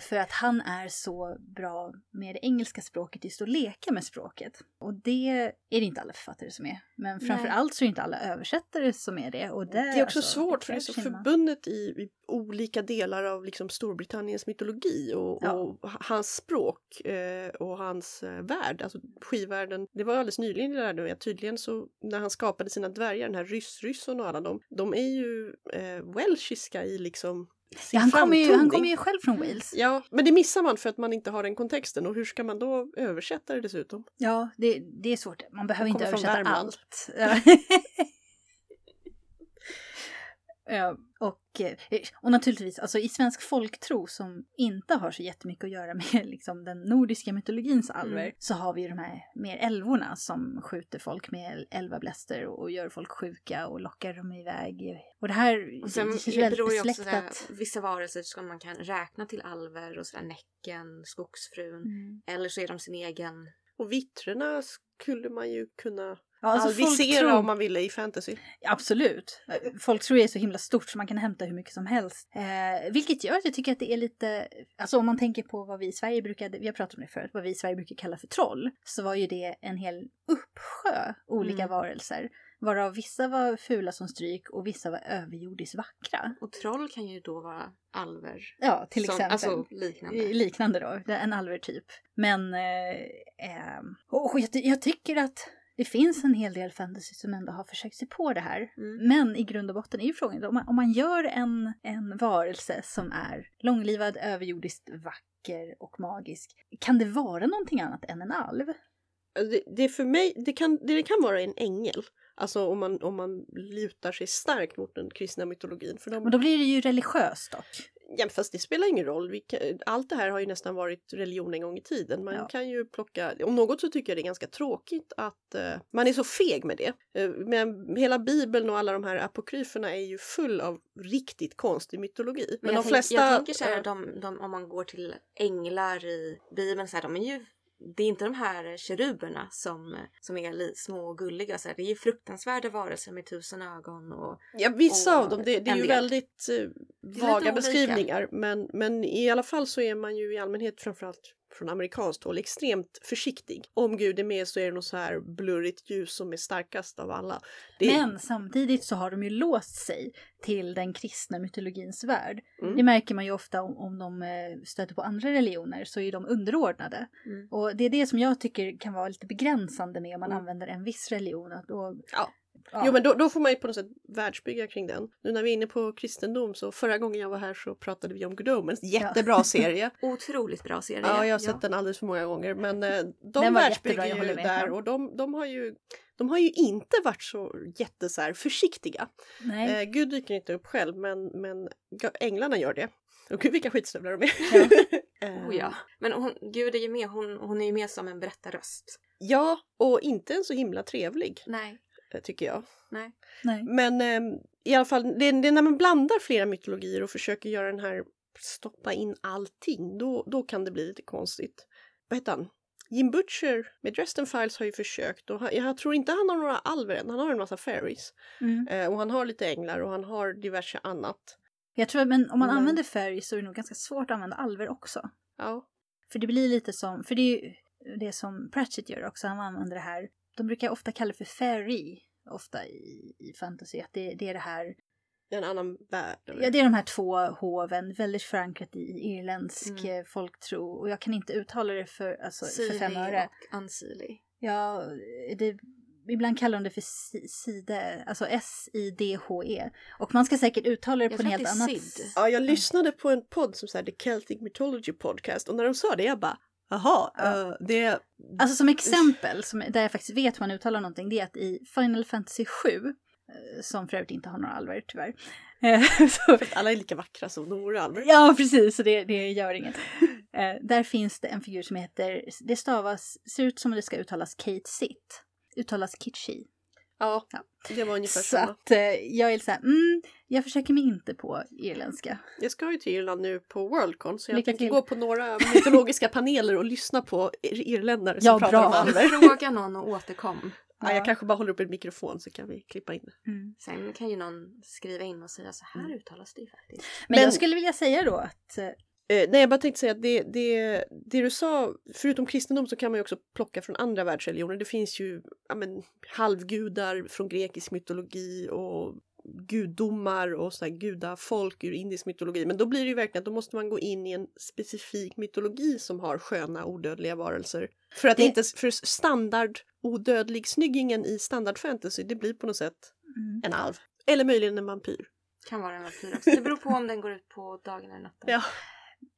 För att han är så bra med det engelska språket, just att leka med språket. Och det är det inte alla författare som är. Men framför allt så är det inte alla översättare som är det. Och Det är också alltså, svårt för det är så förbundet i, i olika delar av liksom Storbritanniens mytologi och, Ja. och hans språk eh, och hans eh, värld, alltså skivvärlden. Det var alldeles nyligen jag lärde mig att tydligen så när han skapade sina dvärgar, den här ryss-rysson och alla dem, de är ju eh, welshiska i liksom Ja, han kommer ju, han kommer ju själv från Wales. Ja, men det missar man för att man inte har den kontexten och hur ska man då översätta det dessutom? Ja, det, det är svårt. Man behöver inte översätta allt. (laughs) Och, eh, och naturligtvis, alltså i svensk folktro som inte har så jättemycket att göra (laughs) med liksom, den nordiska mytologins alver Mm. så har vi ju de här mer älvorna som skjuter folk med älvabläster och gör folk sjuka och lockar dem iväg. Och det här Och sen det känns det beror ju också sådär, vissa varelser som man kan räkna till alver och sådär Näcken, Skogsfrun. Mm. Eller så är de sin egen. Och vittrorna skulle man ju kunna Ja, alltså alvisera folktro- om man ville i fantasy. Absolut. Folktro är så himla stort så man kan hämta hur mycket som helst. Eh, vilket gör att jag tycker att det är lite, alltså om man tänker på vad vi i Sverige brukade, vi har pratat om det förut, vad vi i Sverige brukar kalla för troll, så var ju det en hel uppsjö olika Mm. varelser. Varav vissa var fula som stryk och vissa var överjordiskt vackra. Och troll kan ju då vara alver. Ja, till Som- exempel. Alltså liknande. Liknande då, det en alvertyp. Men eh, eh, och jag, jag tycker att det finns en hel del fantasy som ändå har försökt sig på det här. Mm. Men i grund och botten är ju frågan, om man, om man gör en, en varelse som är långlivad, överjordiskt vacker och magisk, kan det vara någonting annat än en alv? Det, det är för mig, det kan, det kan vara en ängel. Alltså om man, om man lutar sig starkt mot den kristna mytologin. För Men de, då blir det ju religiöst dock. Ja, fast det spelar ingen roll. Kan, allt det här har ju nästan varit religion en gång i tiden. Man Ja. kan ju plocka, om något så tycker jag det är ganska tråkigt att eh, man är så feg med det. Eh, men hela bibeln och alla de här apokryferna är ju full av riktigt konstig mytologi. Men, Men de jag, flesta... tänk, jag tänker så här, de, de, om man går till änglar i Bibeln, så här, de är ju det är inte de här keruberna som, som är små och gulliga. Så här. Det är ju fruktansvärda varelser med tusen ögon. Och, Ja, vissa och av dem. Det, det är ju del. väldigt eh, vaga beskrivningar. Men, men i alla fall så är man ju i allmänhet framförallt från amerikanskt håll extremt försiktig. Om Gud är med så är det något så här blurrigt ljus som är starkast av alla. Det, Men samtidigt så har de ju låst sig till den kristna mytologins värld. Mm. Det märker man ju ofta om, om de eh, stöter på andra religioner så är de underordnade. mm. Och det är det som jag tycker kan vara lite begränsande med om man Mm. använder en viss religion. Då, Ja. Ja. Jo men då, då får man ju på något sätt världsbygga kring den. Nu när vi är inne på kristendom så förra gången jag var här så pratade vi om Good Omens. Jättebra (laughs) serie. Otroligt bra serie. Ja, jag har sett den alldeles för många gånger. Men eh, (laughs) de världsbygger ju med. där Ja. och de, de, har ju, de har ju inte varit så jätte så här, försiktiga. Eh, Gud dyker inte upp själv men, men änglarna gör det. Och gud vilka skitstövlar de är. Ja. (laughs) Eh, Oh, ja. Men hon, Gud är ju med, hon, hon är ju med som en berättarröst. ja, och inte en så himla trevlig Nej, tycker jag. nej. Nej. Men eh, i alla fall, det, det är när man blandar flera mytologier och försöker göra den här stoppa in allting, då, då kan det bli lite konstigt. Vad heter han? Jim Butcher med Dresden Files har ju försökt och han, jag tror inte han har några alver än, han har en massa fairies. Mm. Eh, och han har lite änglar och han har diverse annat. Jag tror att men om man Men- använder färg så är det nog ganska svårt att använda alver också. Ja. För det blir lite som, för det är ju det som Pratchett gör också, han använder det här, de brukar ofta kalla det för fairy, ofta i, i fantasy, att det, det är det här, Det är en annan värld. eller? ja det är de här två hoven, väldigt förankrat i irländsk Mm. eh, folktro, och jag kan inte uttala det för, alltså, för Siri fem öre. och Unsili. Ja, det, ibland kallar de det för si- side, alltså S-I-D-H-E. Och man ska säkert uttala det Jag på en helt annat Sid. Ja, jag lyssnade på en podd som här, The Celtic Mythology Podcast och när de sa det jag bara Jaha, Ja. eh, det... Alltså som exempel, som, där jag faktiskt vet hur man uttalar någonting, det är att i Final Fantasy 7, eh, som för övrigt inte har några alver tyvärr. eh, (laughs) så, Alla är lika vackra som de vore alver. ja, precis, så det, det gör inget. Där finns det en figur som heter, det stavas, ser ut som det ska uttalas Kate Sitt. Uttalas Kitchi. Ja, Ja. det var ungefär Så samma. att eh, jag är så här, mm, jag försöker mig inte på irländska. Jag ska ju till Irland nu på Worldcon så jag Lycka tänker till. gå på några mytologiska paneler och lyssna på ir- irländare som Ja, pratar bra. om alver. Fråga någon och återkom. Ja, jag kanske bara håller upp en mikrofon så kan vi klippa in det. Mm. Sen kan ju någon skriva in och säga så här uttalas det ju faktiskt. Men, Men- jag skulle vilja säga då att eh, nej, jag bara tänkte säga att det, det, det du sa, förutom kristendom så kan man ju också plocka från andra världsreligioner. Det finns ju ja, men, halvgudar från grekisk mytologi och gudomar och så här gudafolk ur indisk mytologi. Men då blir det ju verkligen att då måste man gå in i en specifik mytologi som har sköna odödliga varelser. För att Det- inte, för standard odödlig snyggingen i standard fantasy, det blir på något sätt mm. en alv. Eller möjligen en vampyr. Kan vara en vampyr också. Det beror på om den går ut på dagen eller natten. Ja.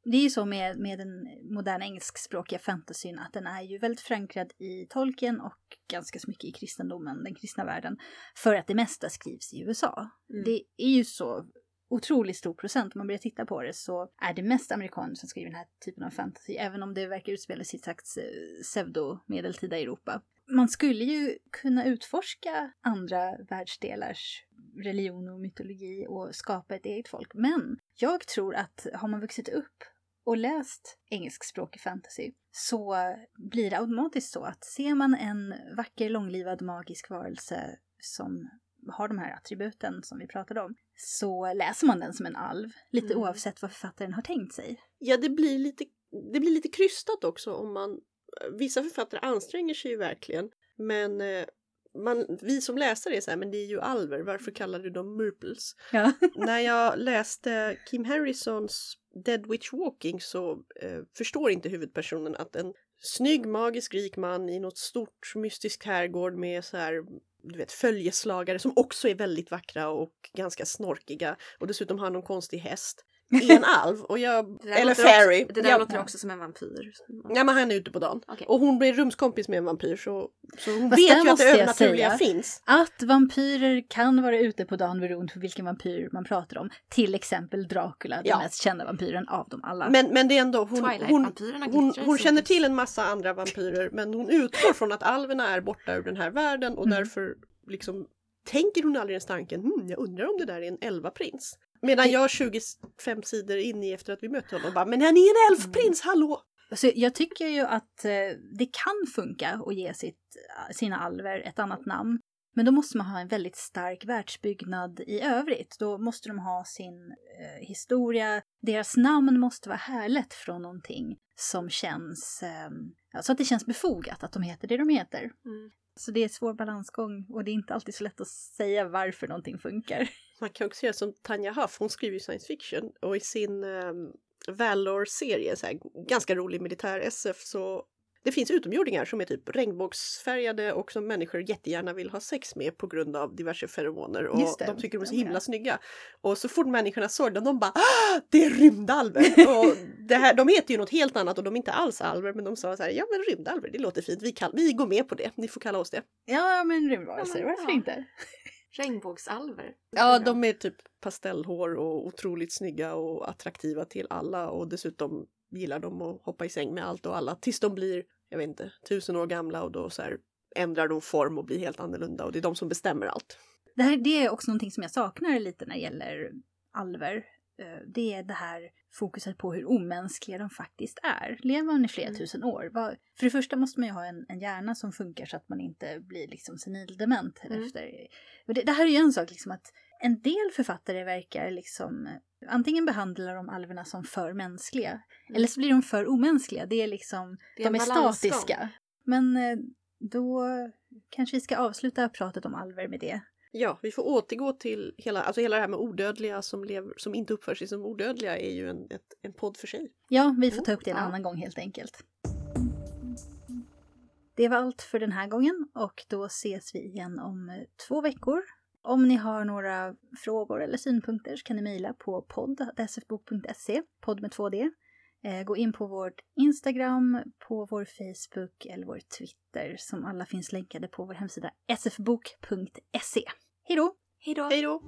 Det är ju så med, med den moderna engelskspråkiga fantasyn att den är ju väldigt förankrad i Tolkien och ganska så mycket i kristendomen, den kristna världen. För att det mesta skrivs i USA. Mm. Det är ju så otroligt stor procent, om man börjar titta på det så är det mest amerikaner som skriver den här typen av fantasy, även om det verkar utspela sig i ett slags eh, pseudo-medeltida Europa. Man skulle ju kunna utforska andra världsdelars religion och mytologi och skapa ett eget folk. Men jag tror att har man vuxit upp och läst engelskspråkig fantasy så blir det automatiskt så att ser man en vacker, långlivad, magisk varelse som har de här attributen som vi pratade om så läser man den som en alv, lite Mm. oavsett vad författaren har tänkt sig. Ja, det blir lite, det blir lite krystat också om man... Vissa författare anstränger sig ju verkligen, men eh, man, vi som läsare är så här, men det är ju alver, varför kallar du dem murples? Ja. (laughs) När jag läste Kim Harrisons Dead Witch Walking så eh, förstår inte huvudpersonen att en snygg magisk rik man i något stort mystisk herrgård med så här du vet följeslagare som också är väldigt vackra och ganska snorkiga och dessutom har någon konstig häst en alv och jag, Det där eller låter fairy. Också, det där Ja, låter också som en vampyr. Ja men han är ute på dagen. Okej. Och hon blir rumskompis med en vampyr så, så hon Fast vet ju att det jag övernaturliga finns. Att vampyrer kan vara ute på dagen beroende på vilken vampyr man pratar om. Till exempel Dracula, den Ja. mest kända vampyren av dem alla. Men, men det är ändå, hon, hon, hon, i hon känner till en massa andra vampyrer men hon utgår från att alverna är borta ur den här världen och Mm. därför liksom tänker hon aldrig ens tanken, hmm, jag undrar om det där är en elvaprins. Medan jag 25 sidor in i efter att vi mötte honom bara, men han är en elfprins, hallå! Så jag tycker ju att eh, det kan funka att ge sitt, sina alver ett annat namn. Men då måste man ha en väldigt stark världsbyggnad i övrigt. Då måste de ha sin eh, historia. Deras namn måste vara härlett från någonting som känns... Eh, så att det känns befogat att de heter det de heter. Mm. Så det är svår balansgång och det är inte alltid så lätt att säga varför någonting funkar. (laughs) Man kan också göra som Tanja Huff, hon skriver ju science fiction och i sin um, Valor-serie, ganska rolig militär-SF, så det finns utomjordingar som är typ regnbågsfärgade och som människor jättegärna vill ha sex med på grund av diverse feromoner och det, de tycker de är så himla snygga. Och så fort människorna såg dem, de bara "Ah, det är rymdalver! (laughs) och det här, de heter ju något helt annat och de är inte alls alver men de sa så här, ja men rymdalver, det låter fint, vi, kall- vi går med på det, ni får kalla oss det. Ja, men rymdvarelser, Ja, varför ja. inte? Regnbågsalver. Ja, de är typ pastellhår och otroligt snygga och attraktiva till alla och dessutom gillar de att hoppa i säng med allt och alla tills de blir, jag vet inte, tusen år gamla och då så här ändrar de form och blir helt annorlunda och det är de som bestämmer allt. Det, här, det är också någonting som jag saknar lite när det gäller alver. Eh, Det är det här fokuset på hur omänskliga de faktiskt är. Lever man i flera Mm. tusen år? För det första måste man ju ha en, en hjärna som funkar så att man inte blir liksom senildement Mm. efter. Det, det här är ju en sak liksom att en del författare verkar liksom antingen behandlar de alverna som för mänskliga eller så blir de för omänskliga. Det är liksom, Det är de är statiska. Men eh, då kanske vi ska avsluta pratet om alver med det. Ja, vi får återgå till hela, alltså hela det här med odödliga som, lever, som inte uppför sig som odödliga är ju en, ett, en podd för sig. Ja, vi får ta upp det en Ja. annan gång helt enkelt. Det var allt för den här gången och då ses vi igen om eh, två veckor. Om ni har några frågor eller synpunkter så kan ni mejla på podd.sfbok.se, podd med 2D. Eh, Gå in på vårt Instagram, på vår Facebook eller vår Twitter som alla finns länkade på vår hemsida sfbok.se. Hej då! Hej då! Hej då!